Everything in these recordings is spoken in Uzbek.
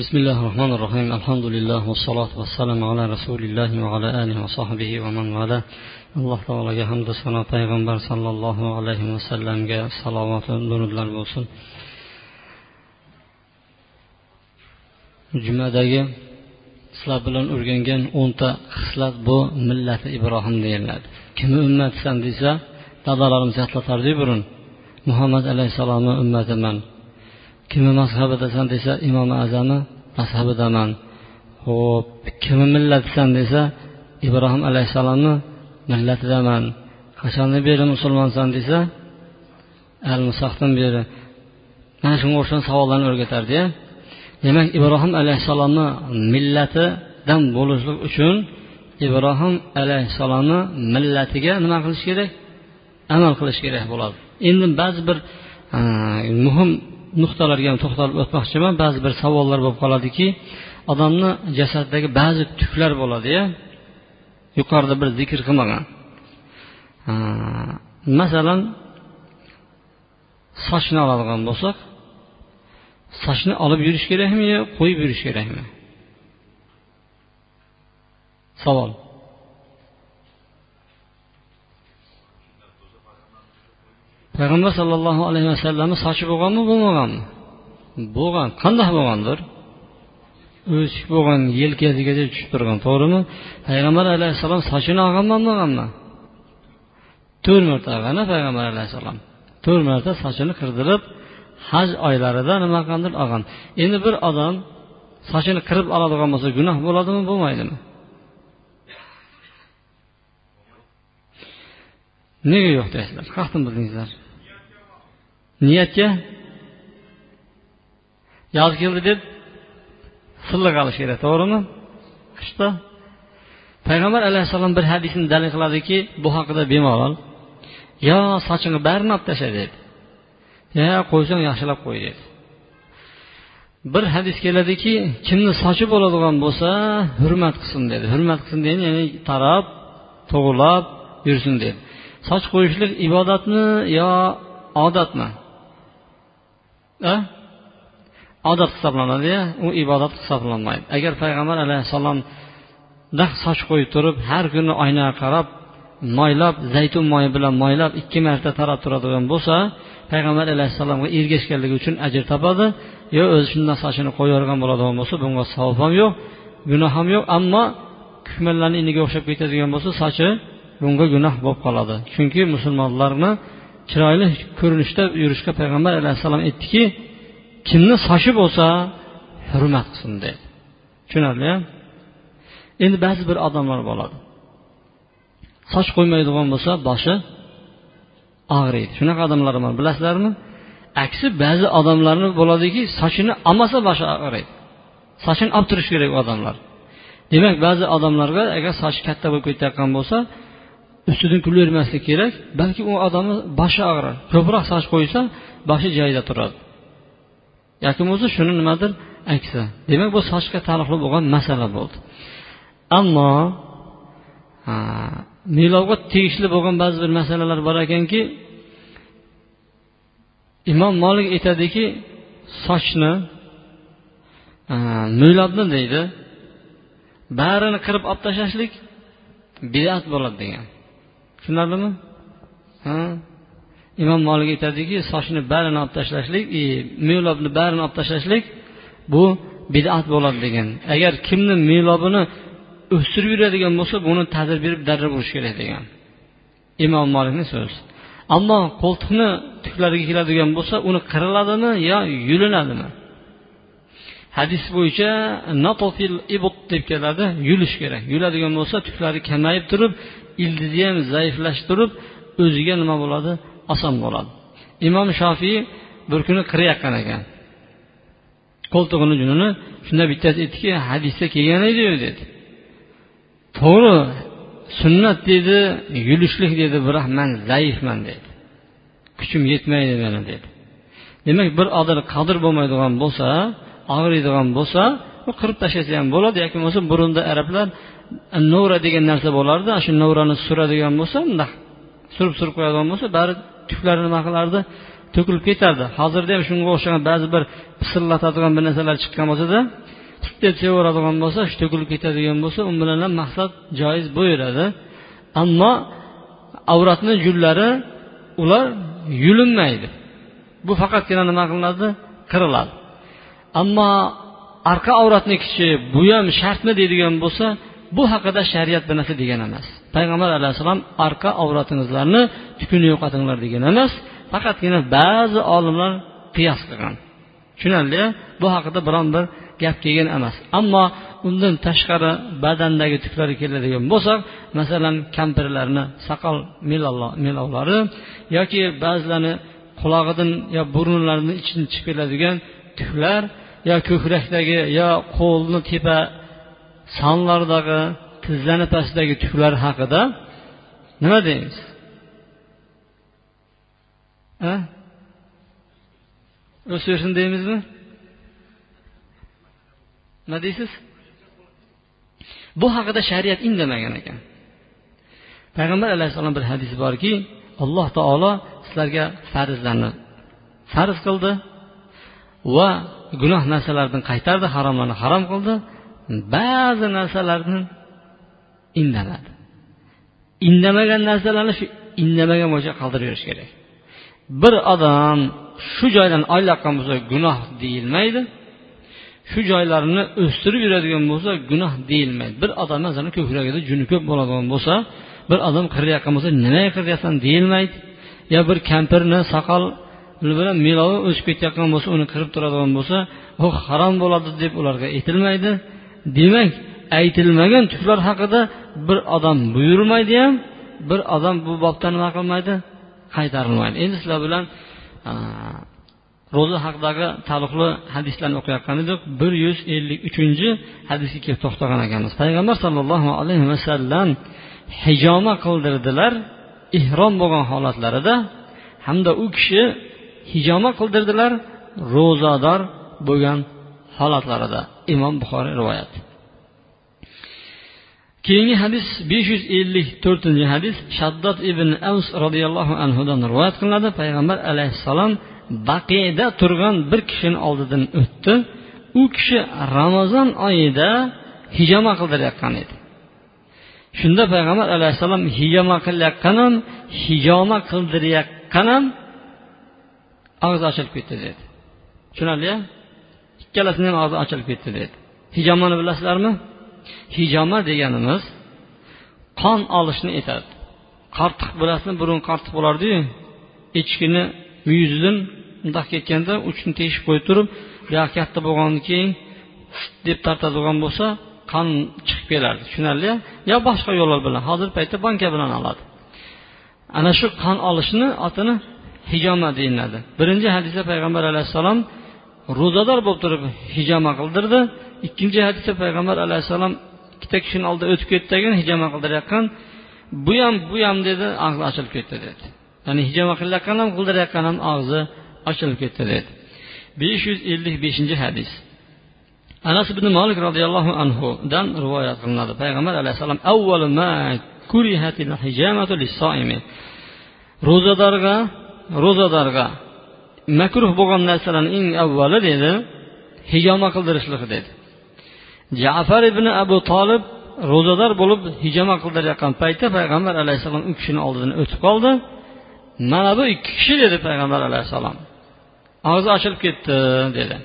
بسم الله الرحمن الرحيم الحمد لله والصلاة والسلام على رسول الله وعلى آله وصحبه ومن والاه alloh taologa hamdu sano payg'ambar sollallohu alayhi vasallamga salovat durudlar bo'lsin jumadagi sizlar bilan o'rgangan o'nta xislat bu millati ibrohim deyiladi kimni ummatisan desa dadalarimiz eslatardiku burun muhammad alayhissalomni ummatiman Kimni mazhabidasan desa imom azami mazhabidaman ho'p kimni millatisan desa ibrohim alayhissalomni millatidaman qachondan beri musulmonsan desa al musohdan beri. Mana shunga o'xshagan savollarni o'rgatardiya demak ibrohim alayhissalomni millatidan bo'lishlik uchun ibrohim alayhissalomni millatiga nima qilish kerak? Amal qilish kerak bo'ladi. Endi ba'zi bir muhim nuqtalarga ham to'xtalib o'tmoqchiman. Ba'zi bir savollar bo'lib qoladiki odamni jasadidagi ba'zi tuklar bo'ladiya yuqorida bir zikr qilmagan. Masalan sochni oladigan bo'lsak sochni olib yurish kerakmi yo qo'yib yurish kerakmi? Savol. Payg'ambar sollallohu alayhi vasallamni sochi bo'lganmi bo'lmaganmi? Bo'lgan. Qandoq bo'lgandir? O'sik bo'lgan yelkasigacha tushib turgan to'g'rimi? Payg'ambar alayhissalom sochini olganmi olmaganmi? To'rt marta olgan payg'ambar alayhissalom to'rt marta sochini qirdirib haj oylarida nima qilgandir olgan. Endi bir odam sochini qirib oladigan bo'lsa gunoh bo'ladimi bo'lmaydimi? Nega yo'q deysizlar? Qayerdan bildingizlar. Niyatga yoz keldi deb silliq olish kerak to'g'rimi qishda payg'ambar alayhissalom bir hadisni dalil qiladiki bu haqida bemalol yo sochingni barini olib tasha dedi yo qo'ysang yaxshilab qo'y dedi bir hadis keladiki kimni sochi bo'ladigan bo'lsa hurmat qilsin dedi. Hurmat qilsin degani ya'ni tarab to'g'irlab yursin dedi soch qo'yishlik ibodatmi yo odatmi odat hisoblanadiya u ibodat hisoblanmaydi. Agar payg'ambar alayhissalom soch qo'yib turib har kuni oynaga qarab moylab zaytun moyi bilan moylab ikki marta tarab turadigan bo'lsa payg'ambar alayhissalomga ergashganligi uchun ajr topadi yo o'zi shundan sochini qo'yavergan bo'ladigan bo'lsa bunga savob ham yo'q gunoh ham yo'q ammo kukmanlarni iniga o'xshab ketadigan bo'lsa sochi bunga gunoh bo'lib qoladi. Chunki musulmonlarni chiroyli ko'rinishda yurishga payg'ambar alayhissalom aytdiki kimni sochi bo'lsa hurmat qilsin dedi. Tushunarlimi endi ba'zi bir odamlar bo'ladi. Soch qo'ymaydigan bo'lsa boshi og'riydi. Shunaqa odamlar bor bilasizlarmi? Aksi ba'zi odamlarni bo'ladiki sochini olmasa boshi og'riydi. Sochini olib turish kerak u odamlar. Demak ba'zi odamlarga agar sochi katta bo'lib ketayotgan bo'lsa ustidan kulavermaslik kerak. Balki u odamni boshi og'rir ko'proq soch qo'ysa boshi joyida turadi. Yoki bo'lmasa shuni nimadir aksi demak bu sochga taalluqli bo'lgan masala bo'ldi. Ammo milovga tegishli bo'lgan ba'zi bir masalalar bor ekanki imom molik aytadiki sochni mo'ylabni deydi barini qirib olib tashlashlik bidat bo'ladi degan. Tushunarlimi? Imom molik aytadiki sochni barini olib tashlashlik milobni barini olib tashlashlik bu bidat bo'ladi degan. Agar kimni melobini o'stirib yuradigan bo'lsa buni ta'zir berib darrov urish kerak degan. Imom molikni so'zi. Ammo qo'ltiqni tuklariga keladigan bo'lsa uni qiriladimi yo yulinadimi? Hadis bo'yicha natofil ibut deb keladi. Yulish kerak. Yuladigan bo'lsa tuklari kamayib turib ildizi ham zaiflashib turib o'ziga nima bo'ladi? Oson bo'ladi. Imom shofiy bir kuni qirayotgan ekan qo'ltig'ini junini shunda bittasi aytdiki hadisda kelgan ediyu dedi. To'g'ri sunnat dedi yulishlik dedi biroq man zaifman dedi. Kuchim yetmaydi meni dedi. Demak bir odam qodir bo'lmaydigan bo'lsa og'riydigan bo'lsa u qirib tashlasa ham bo'ladi yoki bo'lmasa burunda arablar novra degan narsa bo'lardi shu novrani suradigan bo'lsa bundoq surib surib qo'yadigan bo'lsa bari tuklari nima qilardi to'kilib ketardi. Hozirda ham shunga o'xshagan ba'zi bir pisillatadigan bir narsalar chiqqan bo'lsada deb sevaveradigan bo'lsa shu to'kilib ketadigan bo'lsa u bilan ham maqsad joiz bo'laveradi ammo avratni jullari ular yulinmaydi. Bu faqatgina nima qilinadi? Qiriladi. Ammo orqa avratni kishi bu ham shartmi? deydigan bo'lsa bu haqida shariat bir narsa degan emas. Payg'ambar alayhissalom orqa avratingizlarni tukunni yo'qotinglar degan emas. Faqatgina ba'zi olimlar qiyos qilgan. Tushunarli bu haqida biron bir gap kelgan emas. Ammo undan tashqari badandagi tuklar keladigan bo'lsak masalan kampirlarni soqol milovlari yoki ba'zilarni qulog'idan yo burunlarini ichidan chiqib keladigan tuklar yo ko'krakdagi yo qo'lni tepa sonlardagi tizzani pastidagi tuklar haqida nima deymiz o'sversin deymizmi? Nima deysiz? Bu haqida shariat indamagan ekan. Payg'ambar alayhissalom bir hadisi borki alloh taolo sizlarga farzlarni farz qildi va gunoh narsalardan qaytardi haromlarni harom qildi. Ba'zi narsalardan indamadi. Indamagan narsalarni shu indamagan bo'yicha qoldirib yurish kerak. Bir odam shu joydan oylaqqan bo'lsa gunoh deyilmaydi. Shu joylarini o'stirib yuradigan bo'lsa gunoh deyilmaydi. Bir odam masalan ko'kragida juni ko'p bo'ladigan bo'lsa bir odam qirayotgan bo'lsa nimaga qirayapsan deyilmaydi. Yo bir kampirni soqol bilan milovi o'sib ketayotgan bo'lsa uni kirib turadigan bo'lsa u harom bo'ladi deb ularga aytilmaydi. Demak aytilmagan tuklar haqida bir odam buyurmaydi ham bir odam bu bobda nima qilmaydi? Qaytarilmaydi. Endi sizlar bilan ro'za haqidagi taalluqli hadislarni o'qiyotgan edik. Bir yuz ellik uchinchi hadisga kelib to'xtagan ekanmiz. Payg'ambar sollallohu alayhi vasallam hijoma qildirdilar ihrom bo'lgan holatlarida. Hamda u kishi hijoma qildirdilar ro'zador bo'lgan holatlarida. Imom buxoriy rivoyat. Keyingi hadis besh yuz ellik to'rtinchi hadis. Shaddod ibn avs roziyallohu anhudan rivoyat qilinadi. Payg'ambar alayhissalom baqiyda turgan bir kishini oldidan o'tdi. U kishi ramazon oyida hijoma qildirayotgan edi. Shunda payg'ambar alayhissalom hijoma qilayotgan ham hijoma qildirayotgan ham og'zi ochilib ketdi dedi. Tushunarli ikkalasini ham og'zi ochilib ketdi dedi. Hijomani bilasizlarmi? Hijoma deganimiz qon olishni aytadi. Qartiq bilasizmi burun qartiq bo'lardiyu. Echkini yuzidan bundoq ketganda uchini teshib qo'yib turib buyoq katta bo'lgandan keyin deb tortadigan bo'lsa qon chiqib kelardi. Tushunarli yo boshqa yo'llar bilan. Hozirgi paytda banka bilan oladi. Ana shu qon olishni otini hijoma deyiladi. Birinchi hadisda payg'ambar alayhissalom ro'zador bo'lib turib hijoma qildirdi. Ikkinchi hadisda payg'ambar alayhissalom ikkita kishini oldida o'tib ketdi hijoma qildirayotgan. Bu ham bu ham dedi og'zi ochilib ketdi dedi. Ya'ni hijoma qilayotgan ham qildirayotgan ham og'zi ochilib ketdi dedi. besh yuz ellik beshinchi hadis. Anas ibn molik roziyallohu anhudan rivoyat qilinadi. Payg'ambar alayhissalom ro'zadorga ro'zadorga makruh bo'lgan narsalarni eng avvali dedi hijoma qildirishligi dedi. Jafar ibn abu tolib ro'zador bo'lib hijoma qildirayotgan paytda payg'ambar alayhissalom u kishini oldidan o'tib qoldi. Mana bu ikki kishi dedi payg'ambar alayhissalom. Og'zi ochilib ketdi dedi.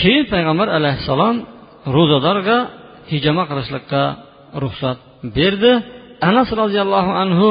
Keyin payg'ambar alayhissalom ro'zadorga hijoma qilishlikqa ruxsat berdi. Anas roziyallohu anhu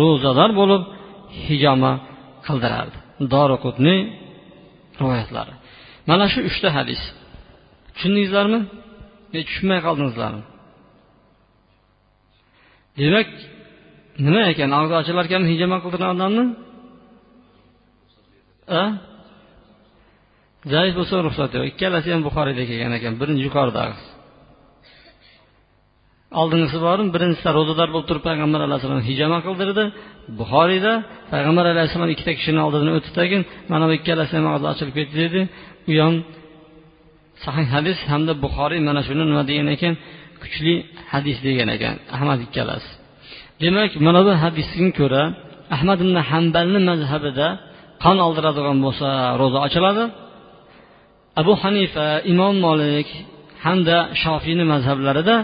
ro'zador bo'lib hijoma qildirardi. Doriqutniy rivoyatlari. Mana shu uchta hadis. Tushundingizlarmi? Yo tushunmay qoldingizlarmi demak nima ekan? Og'zi ochilar ekanmi hijoma qildirgan odamni zaif bo'lsa ruxsat yo'q. Ikkalasi ham buxoriyda kelgan ekan birinchi yuqoridagi oldingisi borin birinchisi ro'zador bo'lib turib payg'ambar alayhissalom hijoma qildirdi. Buxoriyda payg'ambar alayhissalom ikkita kishini oldidan o'tdi mana bu ikkalasi ham og'zi ochilib ketdi dedi. U ham sahih hadis hamda buxoriy mana shuni nima degan ekan kuchli hadis degan ekan ahmad ikkalasi. Demak mana bu hadisga ko'ra ahmad ibn hambalni mazhabida qon oldiradigan bo'lsa ro'za ochiladi. Abu hanifa imom molik hamda shofiyni mazhablarida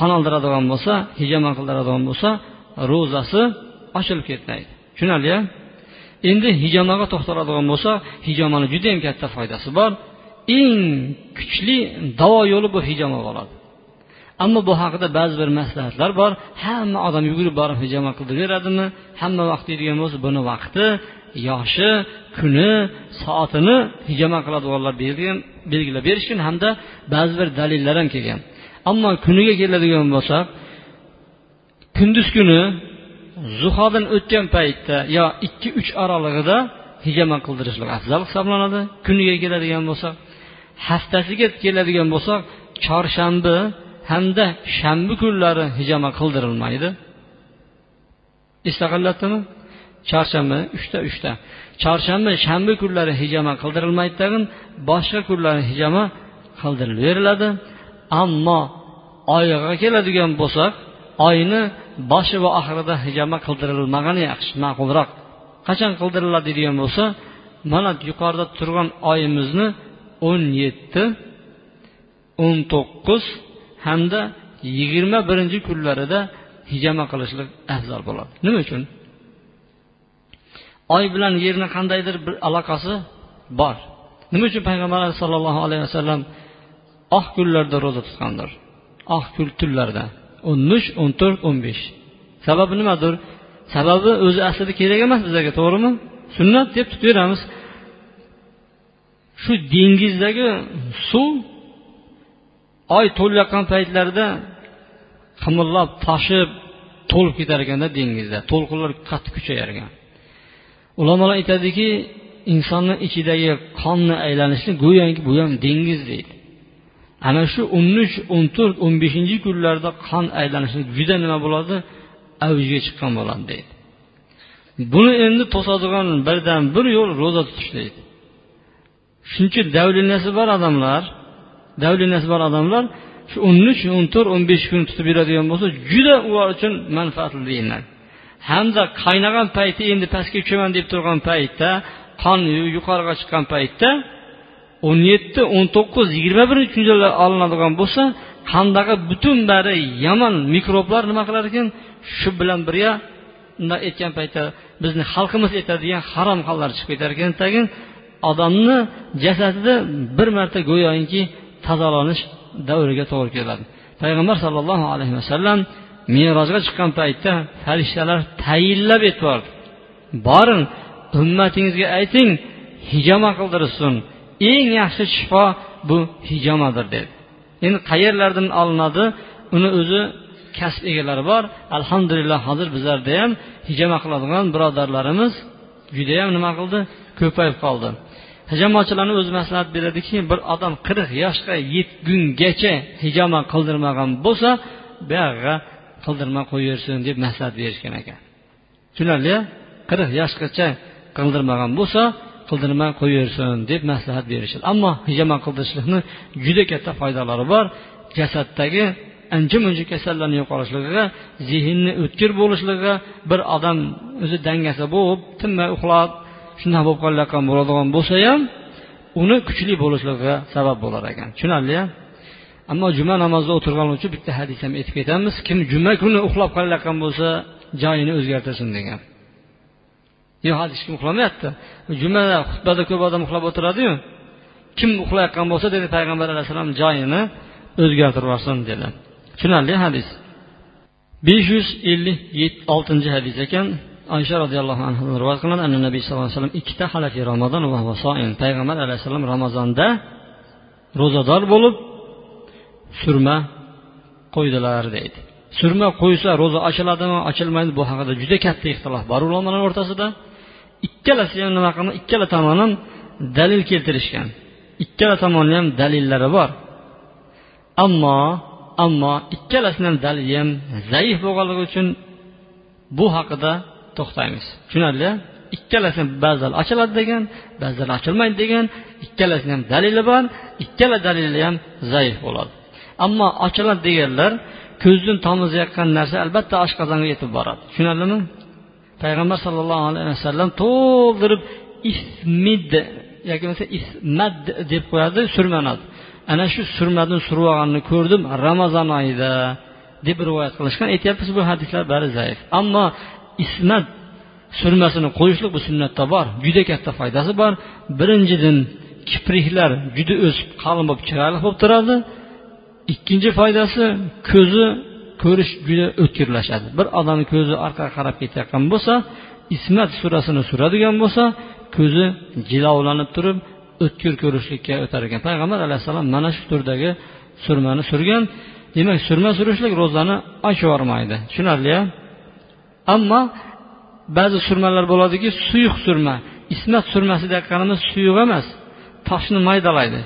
qanaldiradigan bo'lsa hijama qildiradigan bo'lsa ro'zasi ochilib ketmaydi. Tushunarli endi hijamaga to'xtaladigan bo'lsa hijamani judayam katta foydasi bor. Eng kuchli davo yo'li bu hijoma bo'ladi. Ammo bu haqida ba'zi bir maslahatlar bor. Hamma odam yugurib borib hijoma qildiraveradimi hamma vaqt deydigan bo'lsa buni vaqti yoshi kuni soatini hijoma qiladiganlar belgilab berishgan hamda ba'zi bir dalillar ham kelgan. Ammo kuniga keladigan bo'lsak kunduz kuni zuhodan o'tgan paytda yo ikki uch oralig'ida hijama qildirishlik afzal hisoblanadi. Kuniga keladigan bo'lsak haftasiga keladigan bo'lsak chorshanba hamda shanba kunlari hijama qildirilmaydi. Esda qolinyaptimi chorshanba uchta uchta. Chorshanba shanba kunlari hijama qildirilmaydi tag'in boshqa kunlari hijama qildirilaveriladi ammo oyga keladigan bo'lsak oyni boshi va oxirida hijama qildirilmagani yaxshi ma'qulroq. Qachon qildiriladi deydigan bo'lsa mana yuqorida turgan oyimizni o'n yetti o'n to'qqiz hamda yigirma birinchi kunlarida hijama qilishlik afzal bo'ladi. Nima uchun? Oy bilan yerni qandaydir bir aloqasi bor. Nima uchun payg'ambar sollallohu alayhi vasallam oq kunlarda ro'za tutgandir. Oq kun tunlarda o'n uch o'n to'rt o'n besh. Sababi nimadir? Sababi o'zi aslida kerak emas bizlarga to'g'rimi? Sunnat deb tutaveramiz. Shu dengizdagi suv oy to'layotgan paytlarida qimillab toshib to'lib ketar ekanda dengizda. To'lqinlar qattiq kuchayar ekan ulamolar aytadiki insonni ichidagi qonni aylanishni go'yoki bu ham dengiz deydi. Ana shu o'n uch o'n to'rt o'n beshinchi kunlarda qon aylanishi juda nima bo'ladi? Avjiga chiqqan bo'ladi deydi. Buni endi to'sadigan birdan bir yo'l ro'za tutish deydi. Shuncha davlinasi bor odamlar davlinasi bor odamlar shu o'n uch o'n to'rt o'n besh kun tutib yuradigan bo'lsa juda ular uchun manfaatli deyiladi. Hamda qaynagan payti endi pastga tushaman deb turgan paytda qon yuqoriga chiqqan paytda o'n yetti o'n to'qqiz yigirma birinchi kunlar olinadigan bo'lsa qandagi butun bari yomon mikroblar nima qilar ekan? Shu bilan birga bunday aytgan paytda bizni xalqimiz aytadigan harom hollar chiqib ketar ekan. Tagin odamni jasadida bir marta go'yoki tozalanish davriga to'g'ri keladi. Payg'ambar sollallohu alayhi vasallam merojga chiqqan paytda farishtalar tayinlab aytib boring ummatingizga ayting hijoma qildirsin eng yaxshi shifo bu hijomadir dedi. Endi qayerlardan olinadi? Uni o'zi kasb egalari bor. Alhamdulillah hozir bizlarda ham hijoma qiladigan birodarlarimiz judayam nima qildi? Ko'payib qoldi. Hijomachilarni o'zi maslahat beradiki bir odam qirq yoshga yetgungacha hijoma qildirmagan bo'lsa buyog'iga qildirmay qo'yaversin deb maslahat berishgan ekan. Tushunarli qirq yoshgacha qildirmagan bo'lsa qildirmay qo'yaversin deb maslahat berishadi. Ammo hijama qildirishlikni juda katta foydalari bor. Jasaddagi ancha muncha kasallarni yo'qolishligiga zehnni o'tkir bo'lishligiga bir odam o'zi dangasa bo'lib tinmay uxlab shunday bo'lib qolayotgan bo'ladigan bo'lsa ham uni kuchli bo'lishligiga sabab bo'lar ekan. Tushunarli ammo juma namozida o'tirgan uchun bitta hadis ham aytib ketamiz. Kim juma kuni uxlab qolayotgan bo'lsa joyini o'zgartirsin degan. Yo'q hozir hech kim uxlamayapti. Jumada xutbada ko'p odam uxlab o'tiradiyu. Kim uxlayotgan bo'lsa dedi payg'ambar alayhissalom joyini o'zgartirib yuborsin dedi. Tushunarli hadis. besh yuz ellik oltinchi hadis ekan. Oysha roziyallohu anhudan rivoyat qilinadi anna nabiy sallallohu alayhi vasallam ikkita halafi ramazon va payg'ambar alayhissalom ramazonda ro'zador bo'lib surma qo'ydilar deydi. Surma qo'ysa ro'za ochiladimi ochilmaydi bu haqida juda katta ixtilof bor ulamolar o'rtasida. Ikkalasi ham nima qilgan ikkala tomon ham dalil keltirishgan. Ikkala tomonni ham dalillari bor. Ammo ammo ikkalasini ham dalili ham zaif bo'lganligi uchun bu haqida to'xtaymiz. Tushunarli? Ikkalasi ba'zilar ochiladi degan ba'zilar ochilmaydi degan ikkalasini ham dalili bor ikkala dalili ham zaif bo'ladi. Ammo ochiladi deganlar ko'zni tomizayotgan narsa albatta oshqozonga yetib boradi. Tushunarlimi? Payg'ambar sollallohu alayhi vasallam to'ldirib ismid yoki bo'lmasa ismad deb qo'yadi surmanadi ana shu surmadan surib olganini ko'rdim ramazon oyida deb rivoyat qilishgan. Aytyapmiz bu hadislar bari zaif. Ammo ismat surmasini qo'yishlik bu sunnatda bor juda katta foydasi bor. Birinchidan kipriklar juda o'sib qalin bo'lib chiroyli bo'lib turadi. Ikkinchi foydasi ko'zi ko'rish juda o'tkirlashadi. Bir odamni ko'zi orqaga qarab ketayotgan bo'lsa ismat surasini suradigan bo'lsa ko'zi jilovlanib turib o'tkir ko'rishlikka o'tar ekan. Payg'ambar alayhissalom mana shu turdagi surmani surgan. Demak surma surishlik ro'zani ochib yubormaydi. Tushunarli ammo ba'zi surmalar bo'ladiki suyuq surma. Ismat surmasi deyotganimiz suyuq emas toshni maydalaydi.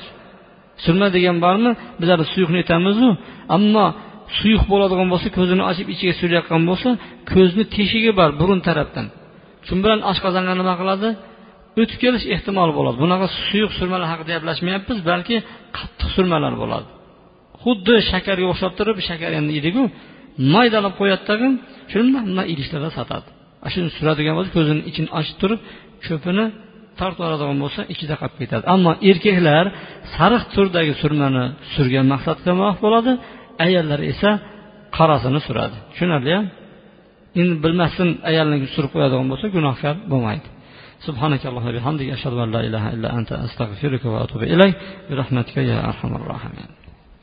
Surma degan bormi bizlar suyuqni aytamizu. Ammo suyuq bo'ladigan bo'lsa ko'zini ochib ichiga surayotgan bo'lsa ko'zni teshigi bor burun tarafdan. Shu bilan oshqozonga nima qiladi? O'tib kelish ehtimoli bo'ladi. Bunaqa suyuq surmalar haqida gaplashmayapmiz balki qattiq surmalar bo'ladi. Xuddi shakarga o'xshab turib shakar endi yeydiku maydalab qo'yadi tag'in shuni bunday idishlarda sotadi. Shuni suradigan bo'lsa ko'zini ichini ochib turib cho'pini tortib oladigan bo'lsa ichida qolib ketadi. Ammo erkaklar sariq turdagi surmani surgan maqsadga muvofiq bo'ladi. ayollar esa qorasini suradi tushunarli endi bilmasdan ayolni surib qo'yadigan bo'lsa gunohkor bo'lmaydi سبحانك اللهم وبحمدك أشهد أن لا إله إلا أنت أستغفرك وأتوب إليك برحمتك يا أرحم الراحمين